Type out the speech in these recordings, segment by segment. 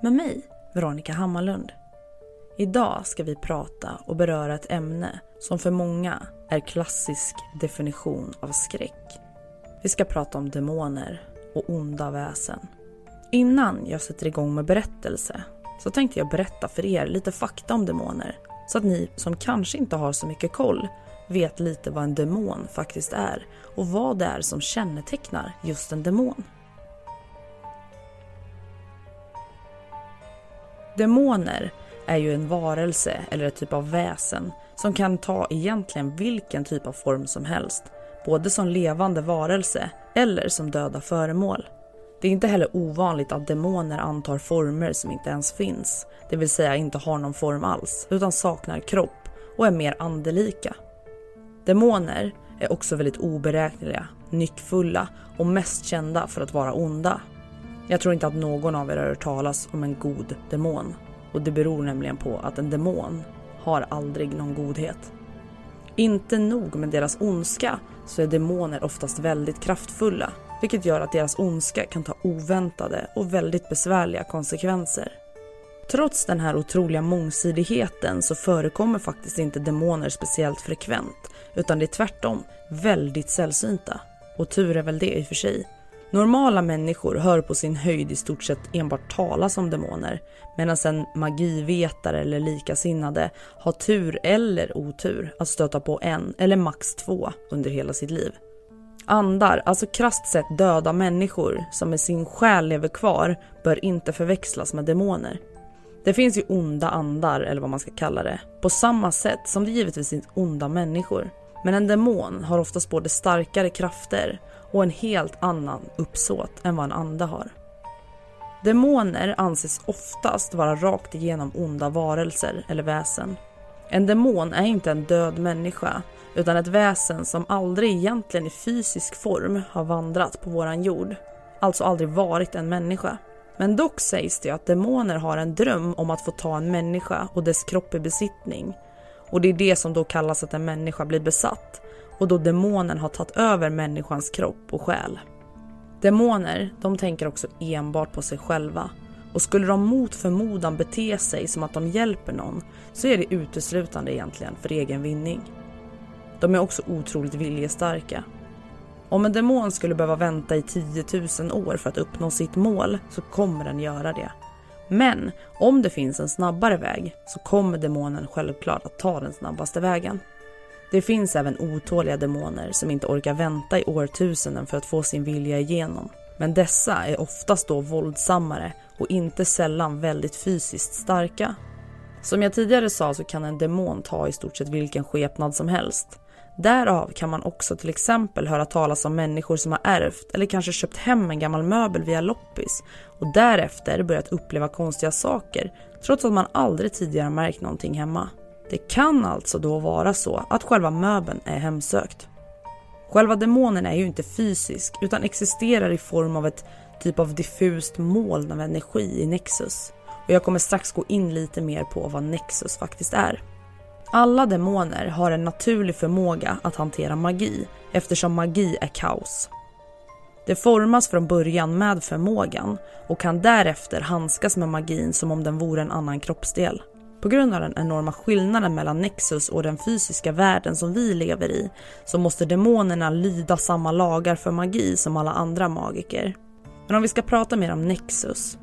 med mig, Veronica Hammarlund. Idag ska vi prata och beröra ett ämne som för många är klassisk definition av skräck. Vi ska prata om demoner och onda väsen. Innan jag sätter igång med berättelse så tänkte jag berätta för er lite fakta om demoner så att ni som kanske inte har så mycket koll vet lite vad en demon faktiskt är och vad det är som kännetecknar just en demon. Demoner är ju en varelse eller ett typ av väsen som kan ta egentligen vilken typ av form som helst. Både som levande varelse eller som döda föremål. Det är inte heller ovanligt att demoner antar former som inte ens finns. Det vill säga inte har någon form alls, utan saknar kropp och är mer andelika. Demoner är också väldigt oberäkneliga, nyckfulla och mest kända för att vara onda. Jag tror inte att någon av er har hört talas om en god demon. Och det beror nämligen på att en demon har aldrig någon godhet. Inte nog med deras ondska så är demoner oftast väldigt kraftfulla. Vilket gör att deras ondska kan ta oväntade och väldigt besvärliga konsekvenser. Trots den här otroliga mångsidigheten så förekommer faktiskt inte demoner speciellt frekvent. Utan det är tvärtom väldigt sällsynta. Och tur är väl det i och för sig. Normala människor hör på sin höjd i stort sett enbart talas om demoner medan en magivetare eller likasinnade har tur eller otur att stöta på en eller max två under hela sitt liv. Andar, alltså krasst sett döda människor som med sin själ lever kvar, bör inte förväxlas med demoner. Det finns ju onda andar, eller vad man ska kalla det, på samma sätt som det givetvis finns onda människor. Men en demon har oftast både starkare krafter och en helt annan uppsåt än vad en ande har. Demoner anses oftast vara rakt igenom onda varelser eller väsen. En demon är inte en död människa utan ett väsen som aldrig egentligen i fysisk form har vandrat på våran jord. Alltså aldrig varit en människa. Men dock sägs det att demoner har en dröm om att få ta en människa och dess kropp i besittning. Och det är det som då kallas att en människa blir besatt och då demonen har tagit över människans kropp och själ. Demoner, de tänker också enbart på sig själva och skulle de mot förmodan bete sig som att de hjälper någon så är det uteslutande egentligen för egen vinning. De är också otroligt viljestarka. Om en demon skulle behöva vänta i 10 000 år för att uppnå sitt mål så kommer den göra det. Men om det finns en snabbare väg så kommer demonen självklart att ta den snabbaste vägen. Det finns även otåliga demoner som inte orkar vänta i årtusenden för att få sin vilja igenom. Men dessa är oftast då våldsammare och inte sällan väldigt fysiskt starka. Som jag tidigare sa så kan en demon ta i stort sett vilken skepnad som helst. Därav kan man också till exempel höra talas om människor som har ärvt eller kanske köpt hem en gammal möbel via loppis och därefter börjat uppleva konstiga saker trots att man aldrig tidigare märkt någonting hemma. Det kan alltså då vara så att själva möbeln är hemsökt. Själva demonen är ju inte fysisk utan existerar i form av ett typ av diffust moln av energi i Nexus. Och jag kommer strax gå in lite mer på vad Nexus faktiskt är. Alla demoner har en naturlig förmåga att hantera magi eftersom magi är kaos. Det formas från början med förmågan och kan därefter handskas med magin som om den vore en annan kroppsdel. På grund av den enorma skillnaden mellan Nexus och den fysiska världen som vi lever i så måste demonerna lyda samma lagar för magi som alla andra magiker. Men om vi ska prata mer om Nexus.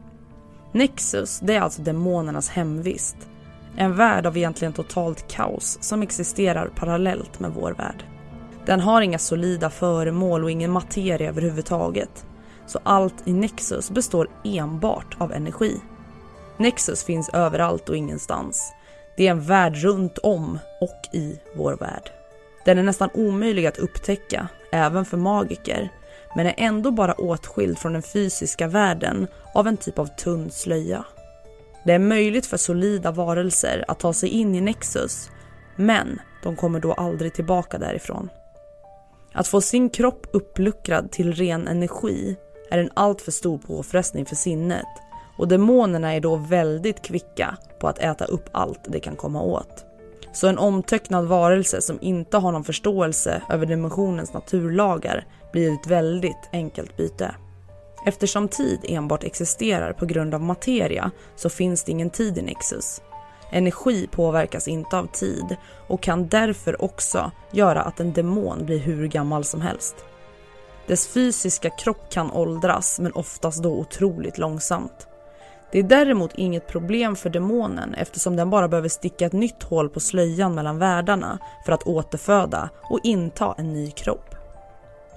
Nexus, det är alltså demonernas hemvist. En värld av egentligen totalt kaos som existerar parallellt med vår värld. Den har inga solida föremål och ingen materia överhuvudtaget. Så allt i Nexus består enbart av energi. Nexus finns överallt och ingenstans. Det är en värld runt om och i vår värld. Den är nästan omöjlig att upptäcka, även för magiker, men är ändå bara åtskild från den fysiska världen av en typ av tunn slöja. Det är möjligt för solida varelser att ta sig in i Nexus, men de kommer då aldrig tillbaka därifrån. Att få sin kropp uppluckrad till ren energi är en alltför stor påfrestning för sinnet och demonerna är då väldigt kvicka på att äta upp allt de kan komma åt. Så en omtöcknad varelse som inte har någon förståelse över dimensionens naturlagar blir ett väldigt enkelt byte. Eftersom tid enbart existerar på grund av materia så finns det ingen tid i Nexus. Energi påverkas inte av tid och kan därför också göra att en demon blir hur gammal som helst. Dess fysiska kropp kan åldras men oftast då otroligt långsamt. Det är däremot inget problem för demonen eftersom den bara behöver sticka ett nytt hål på slöjan mellan världarna för att återföda och inta en ny kropp.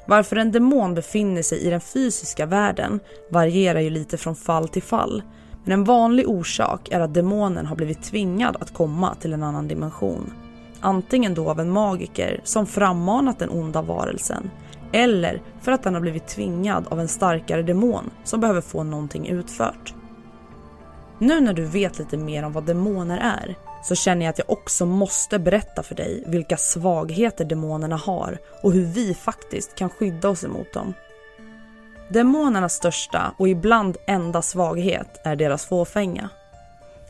Varför en demon befinner sig i den fysiska världen varierar ju lite från fall till fall. Men en vanlig orsak är att demonen har blivit tvingad att komma till en annan dimension. Antingen då av en magiker som frammanat den onda varelsen eller för att den har blivit tvingad av en starkare demon som behöver få någonting utfört. Nu när du vet lite mer om vad demoner är så känner jag att jag också måste berätta för dig vilka svagheter demonerna har och hur vi faktiskt kan skydda oss emot dem. Demonernas största och ibland enda svaghet är deras fåfänga.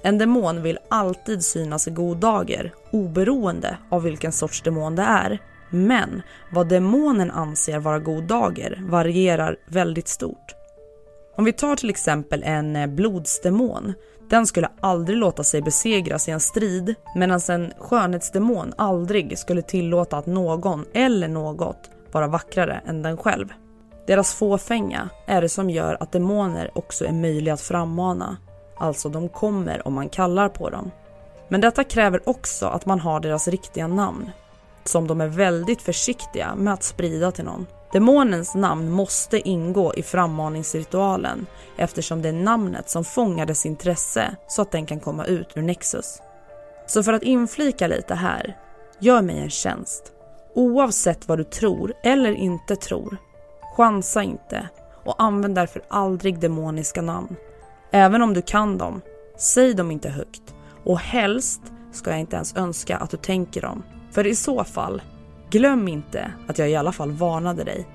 En demon vill alltid synas i god dager oberoende av vilken sorts demon det är. Men vad demonen anser vara god dager varierar väldigt stort. Om vi tar till exempel en eh, blodsdemon. Den skulle aldrig låta sig besegras i en strid medan en skönhetsdemon aldrig skulle tillåta att någon eller något vara vackrare än den själv. Deras fåfänga är det som gör att demoner också är möjliga att frammana. Alltså de kommer om man kallar på dem. Men detta kräver också att man har deras riktiga namn. Som de är väldigt försiktiga med att sprida till någon. Demonens namn måste ingå i frammaningsritualen eftersom det är namnet som fångar dess intresse så att den kan komma ut ur Nexus. Så för att inflika lite här, gör mig en tjänst. Oavsett vad du tror eller inte tror, chansa inte och använd därför aldrig demoniska namn. Även om du kan dem, säg dem inte högt och helst ska jag inte ens önska att du tänker dem. För i så fall Glöm inte att jag i alla fall varnade dig.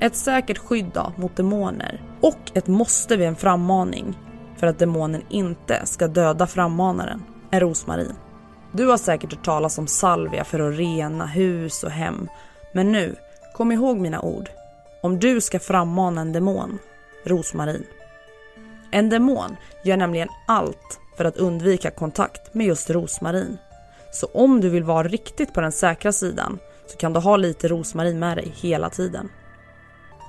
Ett säkert skydd då, mot demoner och ett måste vid en frammaning för att demonen inte ska döda frammanaren är rosmarin. Du har säkert hört talas om salvia för att rena hus och hem. Men nu, kom ihåg mina ord. Om du ska frammana en demon, rosmarin. En demon gör nämligen allt för att undvika kontakt med just rosmarin. Så om du vill vara riktigt på den säkra sidan så kan du ha lite rosmarin med dig hela tiden.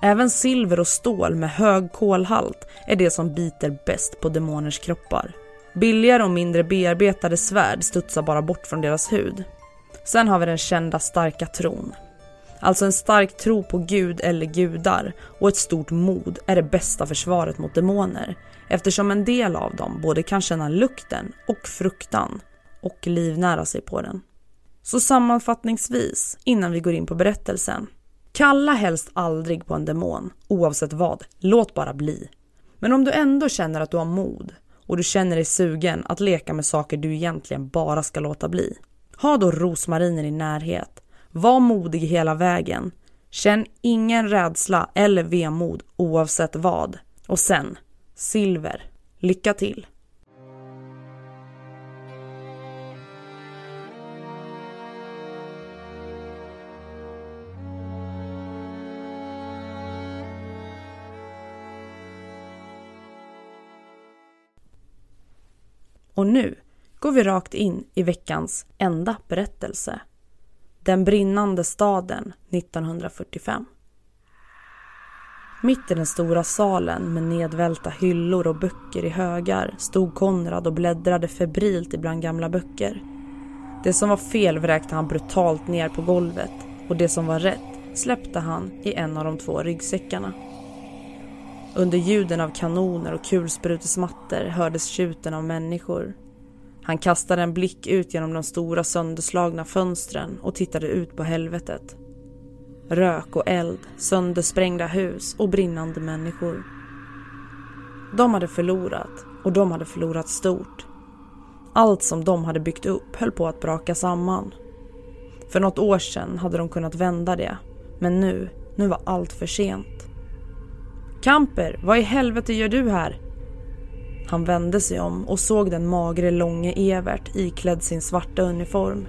Även silver och stål med hög kolhalt är det som biter bäst på demoners kroppar. Billigare och mindre bearbetade svärd studsar bara bort från deras hud. Sen har vi den kända starka tron. Alltså en stark tro på gud eller gudar och ett stort mod är det bästa försvaret mot demoner eftersom en del av dem både kan känna lukten och fruktan och livnära sig på den. Så sammanfattningsvis, innan vi går in på berättelsen. Kalla helst aldrig på en demon, oavsett vad. Låt bara bli. Men om du ändå känner att du har mod och du känner dig sugen att leka med saker du egentligen bara ska låta bli. Ha då rosmariner i närhet. Var modig hela vägen. Känn ingen rädsla eller vemod oavsett vad. Och sen, silver. Lycka till! Nu går vi rakt in i veckans enda berättelse. Den brinnande staden 1945. Mitt i den stora salen med nedvälta hyllor och böcker i högar stod Konrad och bläddrade febrilt ibland gamla böcker. Det som var fel vräkte han brutalt ner på golvet och det som var rätt släppte han i en av de två ryggsäckarna. Under ljuden av kanoner och kulsprutesmattor hördes tjuten av människor. Han kastade en blick ut genom de stora sönderslagna fönstren och tittade ut på helvetet. Rök och eld, söndersprängda hus och brinnande människor. De hade förlorat och de hade förlorat stort. Allt som de hade byggt upp höll på att braka samman. För något år sedan hade de kunnat vända det, men nu, nu var allt för sent. Kamper, vad i helvete gör du här? Han vände sig om och såg den magre långe Evert iklädd sin svarta uniform.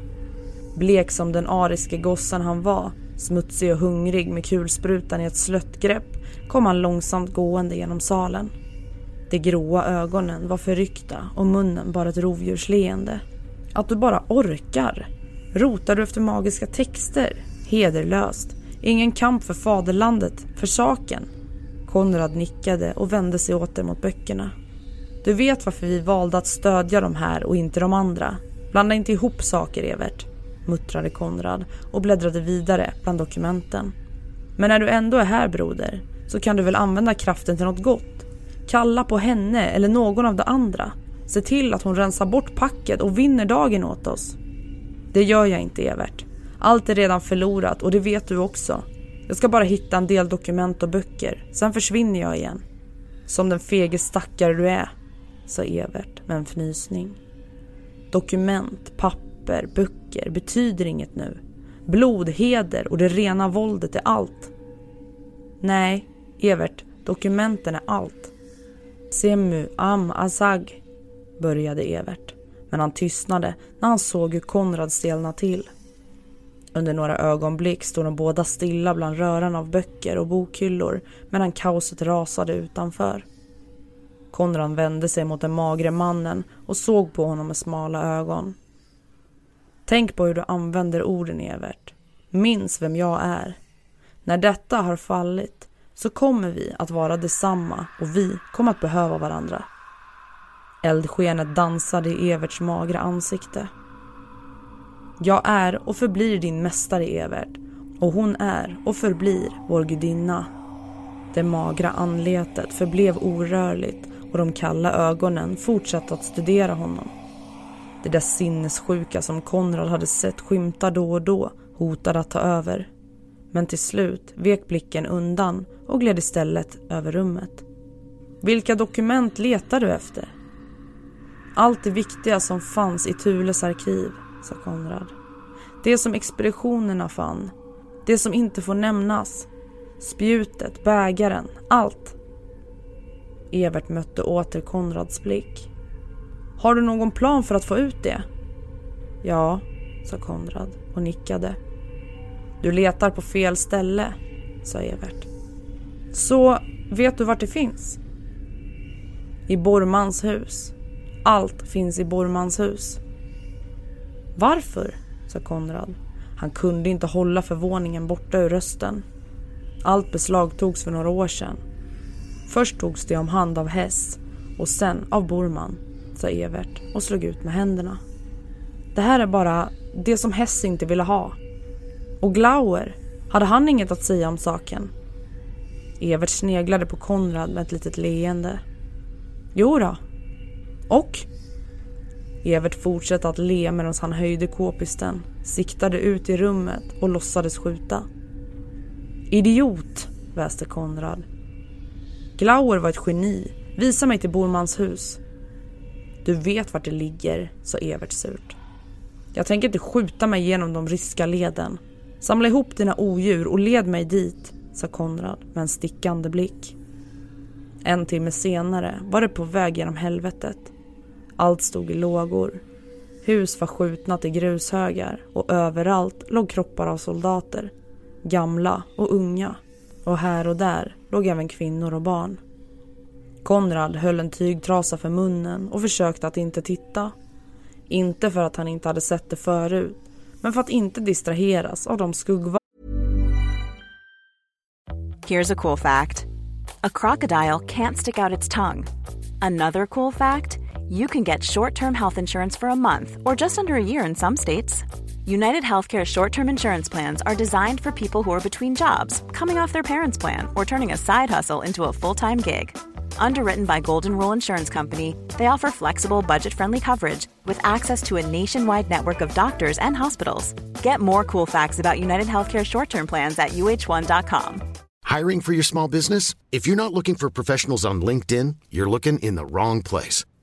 Blek som den ariske gossen han var, smutsig och hungrig med kulsprutan i ett slött grepp kom han långsamt gående genom salen. De gråa ögonen var förryckta och munnen bara ett rovdjursleende. Att du bara orkar. Rotar du efter magiska texter? Hederlöst. Ingen kamp för faderlandet, för saken. Konrad nickade och vände sig åter mot böckerna. Du vet varför vi valde att stödja de här och inte de andra. Blanda inte ihop saker, Evert, muttrade Konrad och bläddrade vidare bland dokumenten. Men när du ändå är här, broder, så kan du väl använda kraften till något gott? Kalla på henne eller någon av de andra. Se till att hon rensar bort packet och vinner dagen åt oss. Det gör jag inte, Evert. Allt är redan förlorat och det vet du också. Jag ska bara hitta en del dokument och böcker, sen försvinner jag igen. Som den fege stackare du är, sa Evert med en fnysning. Dokument, papper, böcker betyder inget nu. Blod, heder och det rena våldet är allt. Nej, Evert, dokumenten är allt. Semu am azag, började Evert. Men han tystnade när han såg hur Konrad stelnade till. Under några ögonblick stod de båda stilla bland röran av böcker och bokhyllor medan kaoset rasade utanför. Konrad vände sig mot den magre mannen och såg på honom med smala ögon. Tänk på hur du använder orden, Evert. Minns vem jag är. När detta har fallit så kommer vi att vara detsamma och vi kommer att behöva varandra. Eldskenet dansade i Everts magra ansikte. Jag är och förblir din mästare Evert och hon är och förblir vår gudinna. Det magra anletet förblev orörligt och de kalla ögonen fortsatte att studera honom. Det där sinnessjuka som Konrad hade sett skymta då och då hotade att ta över. Men till slut vek blicken undan och gled istället över rummet. Vilka dokument letar du efter? Allt det viktiga som fanns i Thules arkiv, sa Konrad. Det som expeditionerna fann. Det som inte får nämnas. Spjutet, bägaren, allt. Evert mötte åter Konrads blick. Har du någon plan för att få ut det? Ja, sa Konrad och nickade. Du letar på fel ställe, sa Evert. Så vet du vart det finns? I Bormans hus. Allt finns i Bormans hus. Varför? sa Konrad. Han kunde inte hålla förvåningen borta ur rösten. Allt beslag togs för några år sedan. Först togs det om hand av Hess och sen av Borman, sa Evert och slog ut med händerna. Det här är bara det som Hess inte ville ha. Och Glauer, hade han inget att säga om saken? Evert sneglade på Konrad med ett litet leende. Jo då. Och? Evert fortsatte att le medan han höjde k-pisten, siktade ut i rummet och låtsades skjuta. Idiot, väste Konrad. Glauer var ett geni. Visa mig till Bormans hus. Du vet vart det ligger, sa Evert surt. Jag tänker inte skjuta mig genom de ryska leden. Samla ihop dina odjur och led mig dit, sa Konrad med en stickande blick. En timme senare var det på väg genom helvetet. Allt stod i lågor. Hus var skjutna till grushögar och överallt låg kroppar av soldater. Gamla och unga. Och här och där låg även kvinnor och barn. Konrad höll en tygtrasa för munnen och försökte att inte titta. Inte för att han inte hade sett det förut, men för att inte distraheras av de skuggvallar Here's a cool fact. A crocodile can't stick out its tongue. Another cool fact, you can get short-term health insurance for a month or just under a year in some states. United Healthcare short-term insurance plans are designed for people who are between jobs, coming off their parents' plan, or turning a side hustle into a full-time gig. Underwritten by Golden Rule Insurance Company, they offer flexible, budget-friendly coverage with access to a nationwide network of doctors and hospitals. Get more cool facts about United Healthcare short-term plans at uh1.com. Hiring for your small business? If you're not looking for professionals on LinkedIn, you're looking in the wrong place.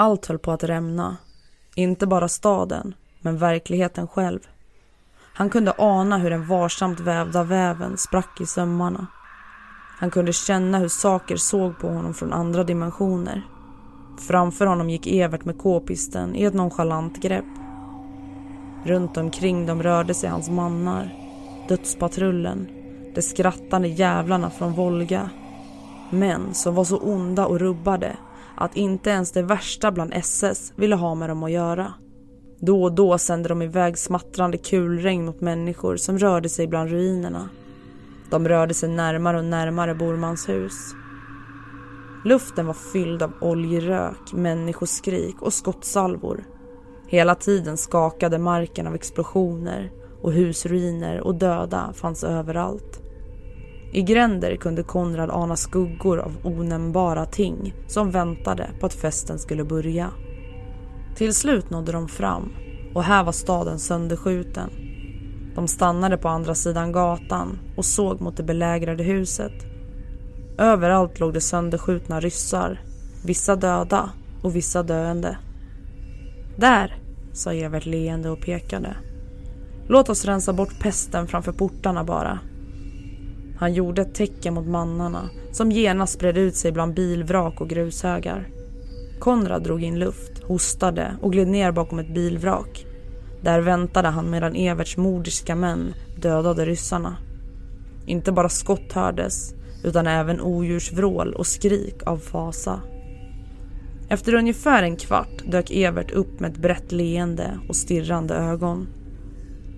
Allt höll på att rämna. Inte bara staden, men verkligheten själv. Han kunde ana hur den varsamt vävda väven sprack i sömmarna. Han kunde känna hur saker såg på honom från andra dimensioner. Framför honom gick Evert med k-pisten i ett nonchalant grepp. Runt omkring dem rörde sig hans mannar, dödspatrullen, de skrattande jävlarna från Volga. Män som var så onda och rubbade att inte ens det värsta bland SS ville ha med dem att göra. Då och då sände de iväg smattrande kulregn mot människor som rörde sig bland ruinerna. De rörde sig närmare och närmare Bormans hus. Luften var fylld av oljerök, människoskrik och skottsalvor. Hela tiden skakade marken av explosioner och husruiner och döda fanns överallt. I gränder kunde Konrad ana skuggor av onämnbara ting som väntade på att festen skulle börja. Till slut nådde de fram och här var staden sönderskjuten. De stannade på andra sidan gatan och såg mot det belägrade huset. Överallt låg det sönderskjutna ryssar, vissa döda och vissa döende. Där, sa Evert leende och pekade. Låt oss rensa bort pesten framför portarna bara. Han gjorde ett tecken mot mannarna som genast spred ut sig bland bilvrak och grushögar. Konrad drog in luft, hostade och gled ner bakom ett bilvrak. Där väntade han medan Everts mordiska män dödade ryssarna. Inte bara skott hördes, utan även odjursvrål och skrik av fasa. Efter ungefär en kvart dök Evert upp med ett brett leende och stirrande ögon.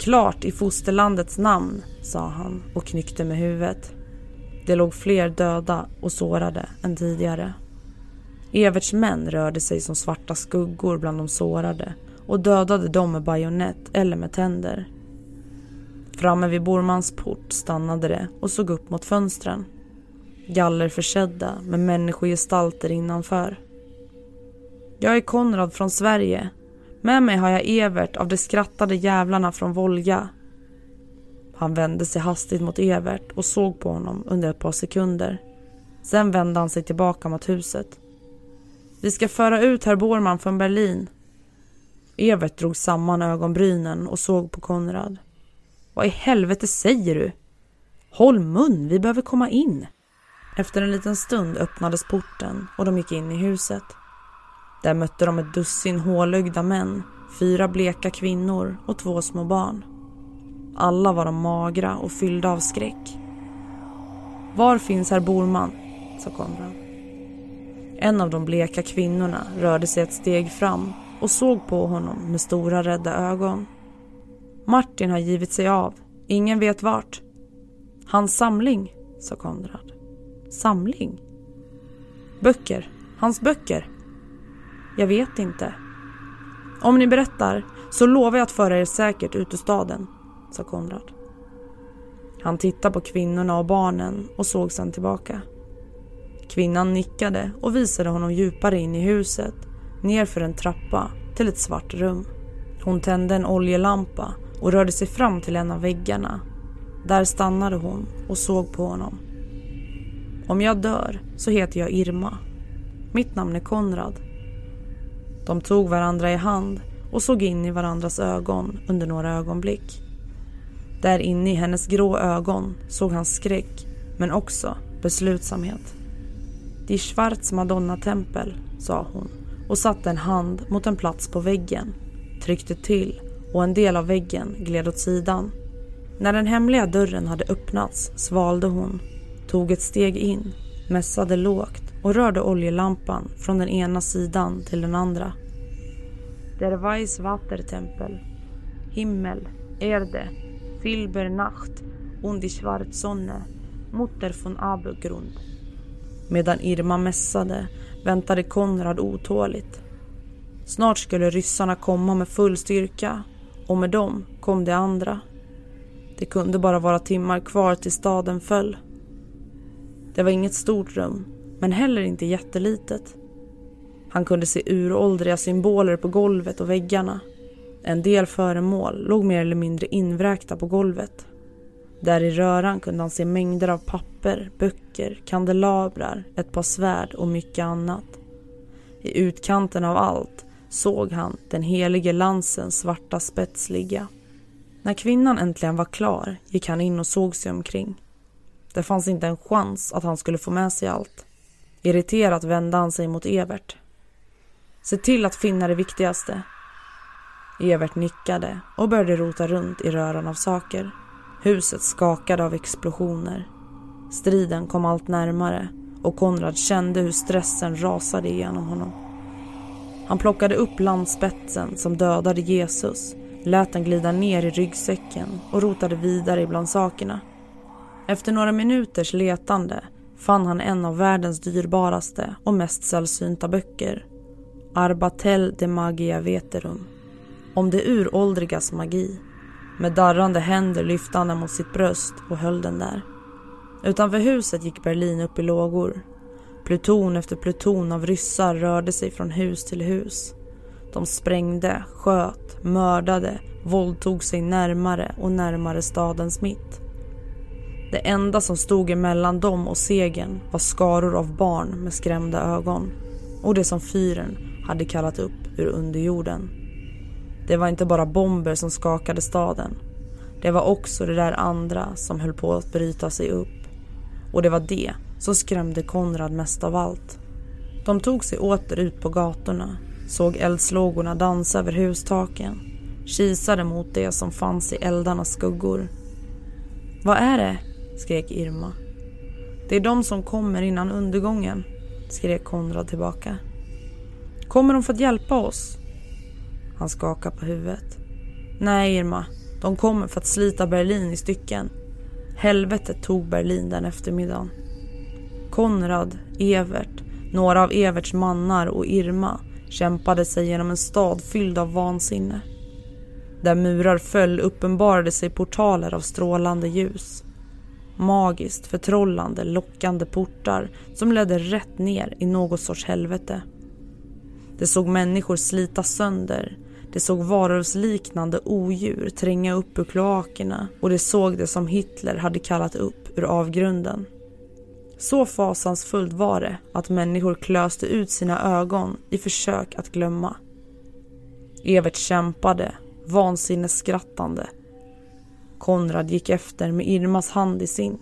Klart i fosterlandets namn, sa han och knyckte med huvudet. Det låg fler döda och sårade än tidigare. Everts män rörde sig som svarta skuggor bland de sårade och dödade dem med bajonett eller med tänder. Framme vid Bormans port stannade det och såg upp mot fönstren. Galler försedda med människogestalter innanför. Jag är Konrad från Sverige. Med mig har jag Evert av de skrattade jävlarna från Volga. Han vände sig hastigt mot Evert och såg på honom under ett par sekunder. Sen vände han sig tillbaka mot huset. Vi ska föra ut herr Borman från Berlin. Evert drog samman ögonbrynen och såg på Konrad. Vad i helvete säger du? Håll mun, vi behöver komma in. Efter en liten stund öppnades porten och de gick in i huset. Där mötte de ett dussin hålögda män, fyra bleka kvinnor och två små barn. Alla var de magra och fyllda av skräck. Var finns herr Borman? sa Konrad. En av de bleka kvinnorna rörde sig ett steg fram och såg på honom med stora rädda ögon. Martin har givit sig av. Ingen vet vart. Hans samling, sa Konrad. Samling? Böcker. Hans böcker. Jag vet inte. Om ni berättar så lovar jag att föra er säkert ut ur staden, sa Konrad. Han tittade på kvinnorna och barnen och såg sedan tillbaka. Kvinnan nickade och visade honom djupare in i huset, nerför en trappa till ett svart rum. Hon tände en oljelampa och rörde sig fram till en av väggarna. Där stannade hon och såg på honom. Om jag dör så heter jag Irma. Mitt namn är Konrad. De tog varandra i hand och såg in i varandras ögon under några ögonblick. Där inne i hennes grå ögon såg han skräck men också beslutsamhet. Die Schwarz Madonna-tempel, sa hon och satte en hand mot en plats på väggen, tryckte till och en del av väggen gled åt sidan. När den hemliga dörren hade öppnats svalde hon, tog ett steg in, mässade lågt och rörde oljelampan från den ena sidan till den andra. Der weiss Watertempel, Himmel, Erde, Silber Nacht und die Schwarzsonne, Mutter von Abgrund. Medan Irma mässade väntade Konrad otåligt. Snart skulle ryssarna komma med full styrka och med dem kom det andra. Det kunde bara vara timmar kvar till staden föll. Det var inget stort rum, men heller inte jättelitet. Han kunde se uråldriga symboler på golvet och väggarna. En del föremål låg mer eller mindre invräkta på golvet. Där i röran kunde han se mängder av papper, böcker, kandelabrar, ett par svärd och mycket annat. I utkanten av allt såg han den helige lansens svarta spets ligga. När kvinnan äntligen var klar gick han in och såg sig omkring. Det fanns inte en chans att han skulle få med sig allt. Irriterat vände han sig mot Evert. Se till att finna det viktigaste. Evert nickade och började rota runt i röran av saker. Huset skakade av explosioner. Striden kom allt närmare och Konrad kände hur stressen rasade igenom honom. Han plockade upp landspetsen som dödade Jesus, lät den glida ner i ryggsäcken och rotade vidare bland sakerna. Efter några minuters letande fann han en av världens dyrbaraste och mest sällsynta böcker. Arbatel de Magia Veterum. Om det uråldrigas magi. Med darrande händer lyfte han den mot sitt bröst och höll den där. Utanför huset gick Berlin upp i lågor. Pluton efter pluton av ryssar rörde sig från hus till hus. De sprängde, sköt, mördade, våldtog sig närmare och närmare stadens mitt. Det enda som stod emellan dem och segern var skaror av barn med skrämda ögon och det som fyren hade kallat upp ur underjorden. Det var inte bara bomber som skakade staden. Det var också det där andra som höll på att bryta sig upp. Och det var det som skrämde Konrad mest av allt. De tog sig åter ut på gatorna, såg eldslågorna dansa över hustaken, kisade mot det som fanns i eldarnas skuggor. Vad är det? Skrek Irma. Det är de som kommer innan undergången, skrek Konrad tillbaka. Kommer de för att hjälpa oss? Han skakade på huvudet. Nej, Irma. De kommer för att slita Berlin i stycken. Helvetet tog Berlin den eftermiddagen. Konrad, Evert, några av Everts mannar och Irma kämpade sig genom en stad fylld av vansinne. Där murar föll uppenbarade sig portaler av strålande ljus. Magiskt, förtrollande, lockande portar som ledde rätt ner i något sorts helvete. Det såg människor slita sönder. Det såg varulvsliknande odjur tränga upp ur kloakerna och det såg det som Hitler hade kallat upp ur avgrunden. Så fasansfullt var det att människor klöste ut sina ögon i försök att glömma. Evert kämpade, vansinnesskrattande. Konrad gick efter med Irmas hand i sin.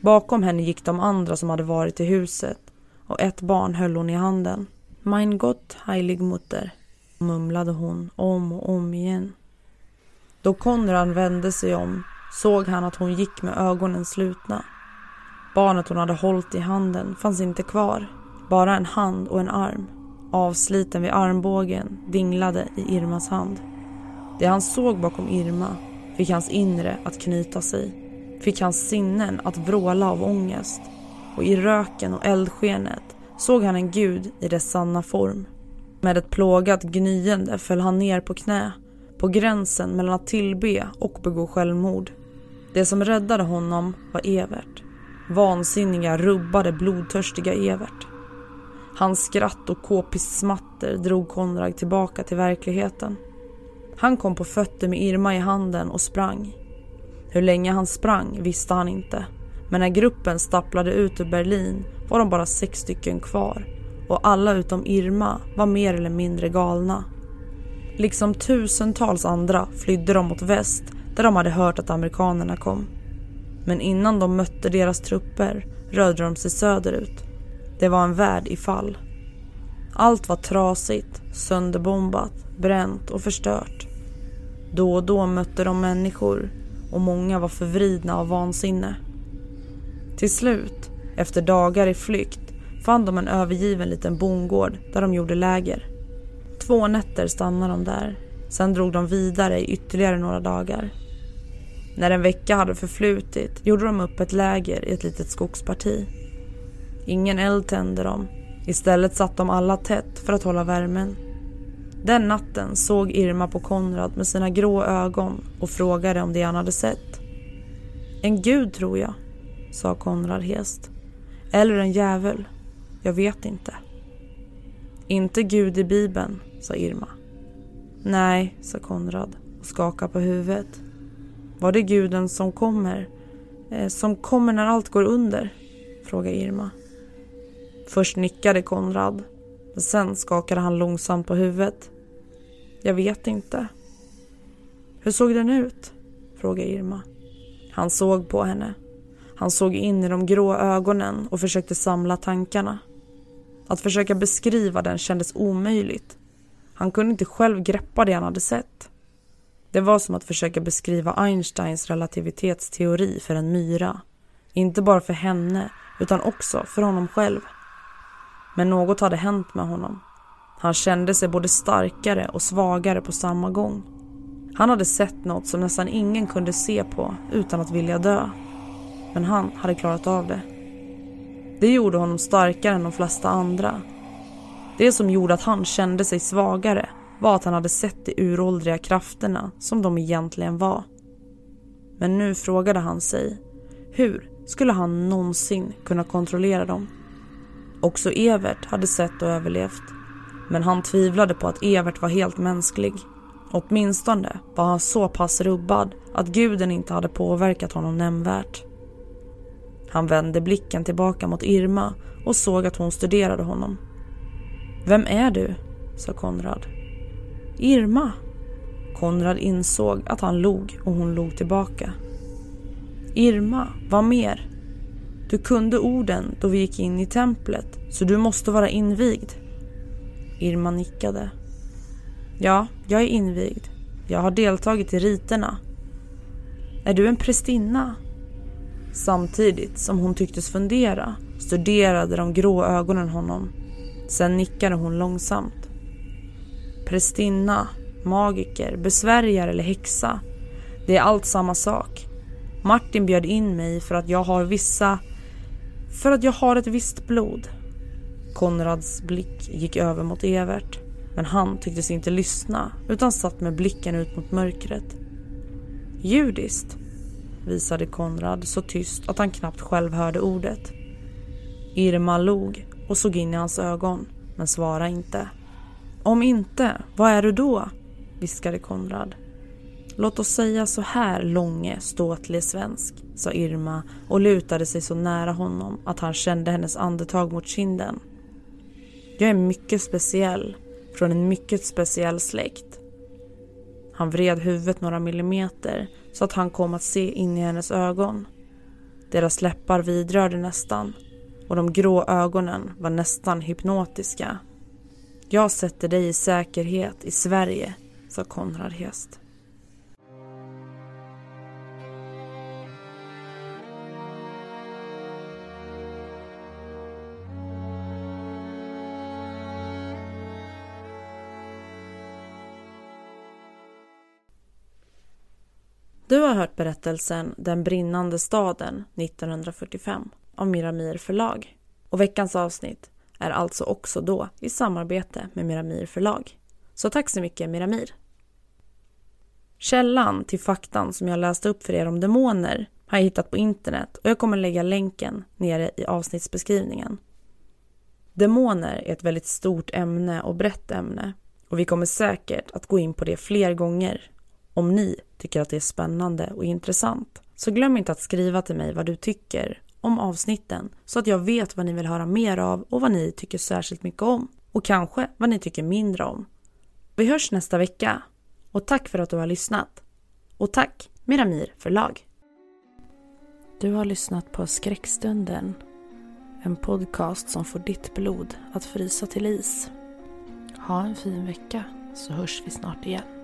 Bakom henne gick de andra som hade varit i huset och ett barn höll hon i handen. Mein Gott, heilig Mutter, mumlade hon om och om igen. Då Konrad vände sig om såg han att hon gick med ögonen slutna. Barnet hon hade hållit i handen fanns inte kvar. Bara en hand och en arm. Avsliten vid armbågen dinglade i Irmas hand. Det han såg bakom Irma fick hans inre att knyta sig. Fick hans sinnen att vråla av ångest. Och i röken och eldskenet såg han en gud i dess sanna form. Med ett plågat gnyende föll han ner på knä, på gränsen mellan att tillbe och begå självmord. Det som räddade honom var Evert. Vansinniga, rubbade, blodtörstiga Evert. Hans skratt och k-pistsmatter drog Konrad tillbaka till verkligheten. Han kom på fötter med Irma i handen och sprang. Hur länge han sprang visste han inte. Men när gruppen stapplade ut ur Berlin var de bara sex stycken kvar och alla utom Irma var mer eller mindre galna. Liksom tusentals andra flydde de mot väst där de hade hört att amerikanerna kom. Men innan de mötte deras trupper rörde de sig söderut. Det var en värld i fall. Allt var trasigt, sönderbombat, bränt och förstört. Då och då mötte de människor och många var förvridna av vansinne. Till slut, efter dagar i flykt, fann de en övergiven liten bondgård där de gjorde läger. Två nätter stannade de där, sen drog de vidare i ytterligare några dagar. När en vecka hade förflutit gjorde de upp ett läger i ett litet skogsparti. Ingen eld tände de. Istället satt de alla tätt för att hålla värmen. Den natten såg Irma på Konrad med sina grå ögon och frågade om det han hade sett. En gud tror jag, sa Konrad hest. Eller en djävul. Jag vet inte. Inte Gud i Bibeln, sa Irma. Nej, sa Konrad och skakade på huvudet. Var det guden som kommer? Eh, som kommer när allt går under? frågade Irma. Först nickade Konrad, men sen skakade han långsamt på huvudet. Jag vet inte. Hur såg den ut? frågade Irma. Han såg på henne. Han såg in i de grå ögonen och försökte samla tankarna. Att försöka beskriva den kändes omöjligt. Han kunde inte själv greppa det han hade sett. Det var som att försöka beskriva Einsteins relativitetsteori för en myra. Inte bara för henne, utan också för honom själv. Men något hade hänt med honom. Han kände sig både starkare och svagare på samma gång. Han hade sett något som nästan ingen kunde se på utan att vilja dö. Men han hade klarat av det. Det gjorde honom starkare än de flesta andra. Det som gjorde att han kände sig svagare var att han hade sett de uråldriga krafterna som de egentligen var. Men nu frågade han sig, hur skulle han någonsin kunna kontrollera dem? Också Evert hade sett och överlevt. Men han tvivlade på att Evert var helt mänsklig. Åtminstone var han så pass rubbad att guden inte hade påverkat honom nämnvärt. Han vände blicken tillbaka mot Irma och såg att hon studerade honom. Vem är du? sa Konrad. Irma. Konrad insåg att han log och hon log tillbaka. Irma, vad mer? Du kunde orden då vi gick in i templet, så du måste vara invigd. Irma nickade. Ja, jag är invigd. Jag har deltagit i riterna. Är du en prästinna? Samtidigt som hon tycktes fundera studerade de grå ögonen honom. Sen nickade hon långsamt. Prästinna, magiker, besvärjare eller häxa. Det är allt samma sak. Martin bjöd in mig för att jag har vissa... För att jag har ett visst blod. Konrads blick gick över mot Evert. Men han tycktes inte lyssna utan satt med blicken ut mot mörkret. Judiskt, visade Konrad så tyst att han knappt själv hörde ordet. Irma log och såg in i hans ögon, men svarade inte. Om inte, vad är du då? viskade Konrad. Låt oss säga så här långe, ståtlig svensk, sa Irma och lutade sig så nära honom att han kände hennes andetag mot kinden. Jag är mycket speciell, från en mycket speciell släkt. Han vred huvudet några millimeter så att han kom att se in i hennes ögon. Deras läppar vidrörde nästan och de grå ögonen var nästan hypnotiska. Jag sätter dig i säkerhet i Sverige, sa Konrad Hest. Du har hört berättelsen Den brinnande staden 1945 av Miramir förlag. Och veckans avsnitt är alltså också då i samarbete med Miramir förlag. Så tack så mycket Miramir! Källan till faktan som jag läste upp för er om demoner har jag hittat på internet och jag kommer lägga länken nere i avsnittsbeskrivningen. Demoner är ett väldigt stort ämne och brett ämne och vi kommer säkert att gå in på det fler gånger om ni tycker att det är spännande och intressant så glöm inte att skriva till mig vad du tycker om avsnitten så att jag vet vad ni vill höra mer av och vad ni tycker särskilt mycket om och kanske vad ni tycker mindre om. Vi hörs nästa vecka och tack för att du har lyssnat. Och tack Miramir förlag. Du har lyssnat på Skräckstunden. En podcast som får ditt blod att frysa till is. Ha en fin vecka så hörs vi snart igen.